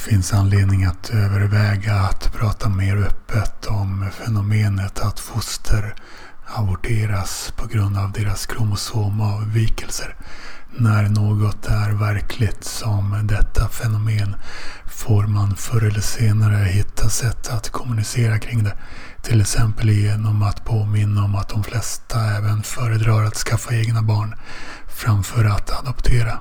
finns anledning att överväga att prata mer öppet om fenomenet att foster aborteras på grund av deras kromosomavvikelser. När något är verkligt som detta fenomen får man förr eller senare hitta sätt att kommunicera kring det. Till exempel genom att påminna om att de flesta även föredrar att skaffa egna barn framför att adoptera.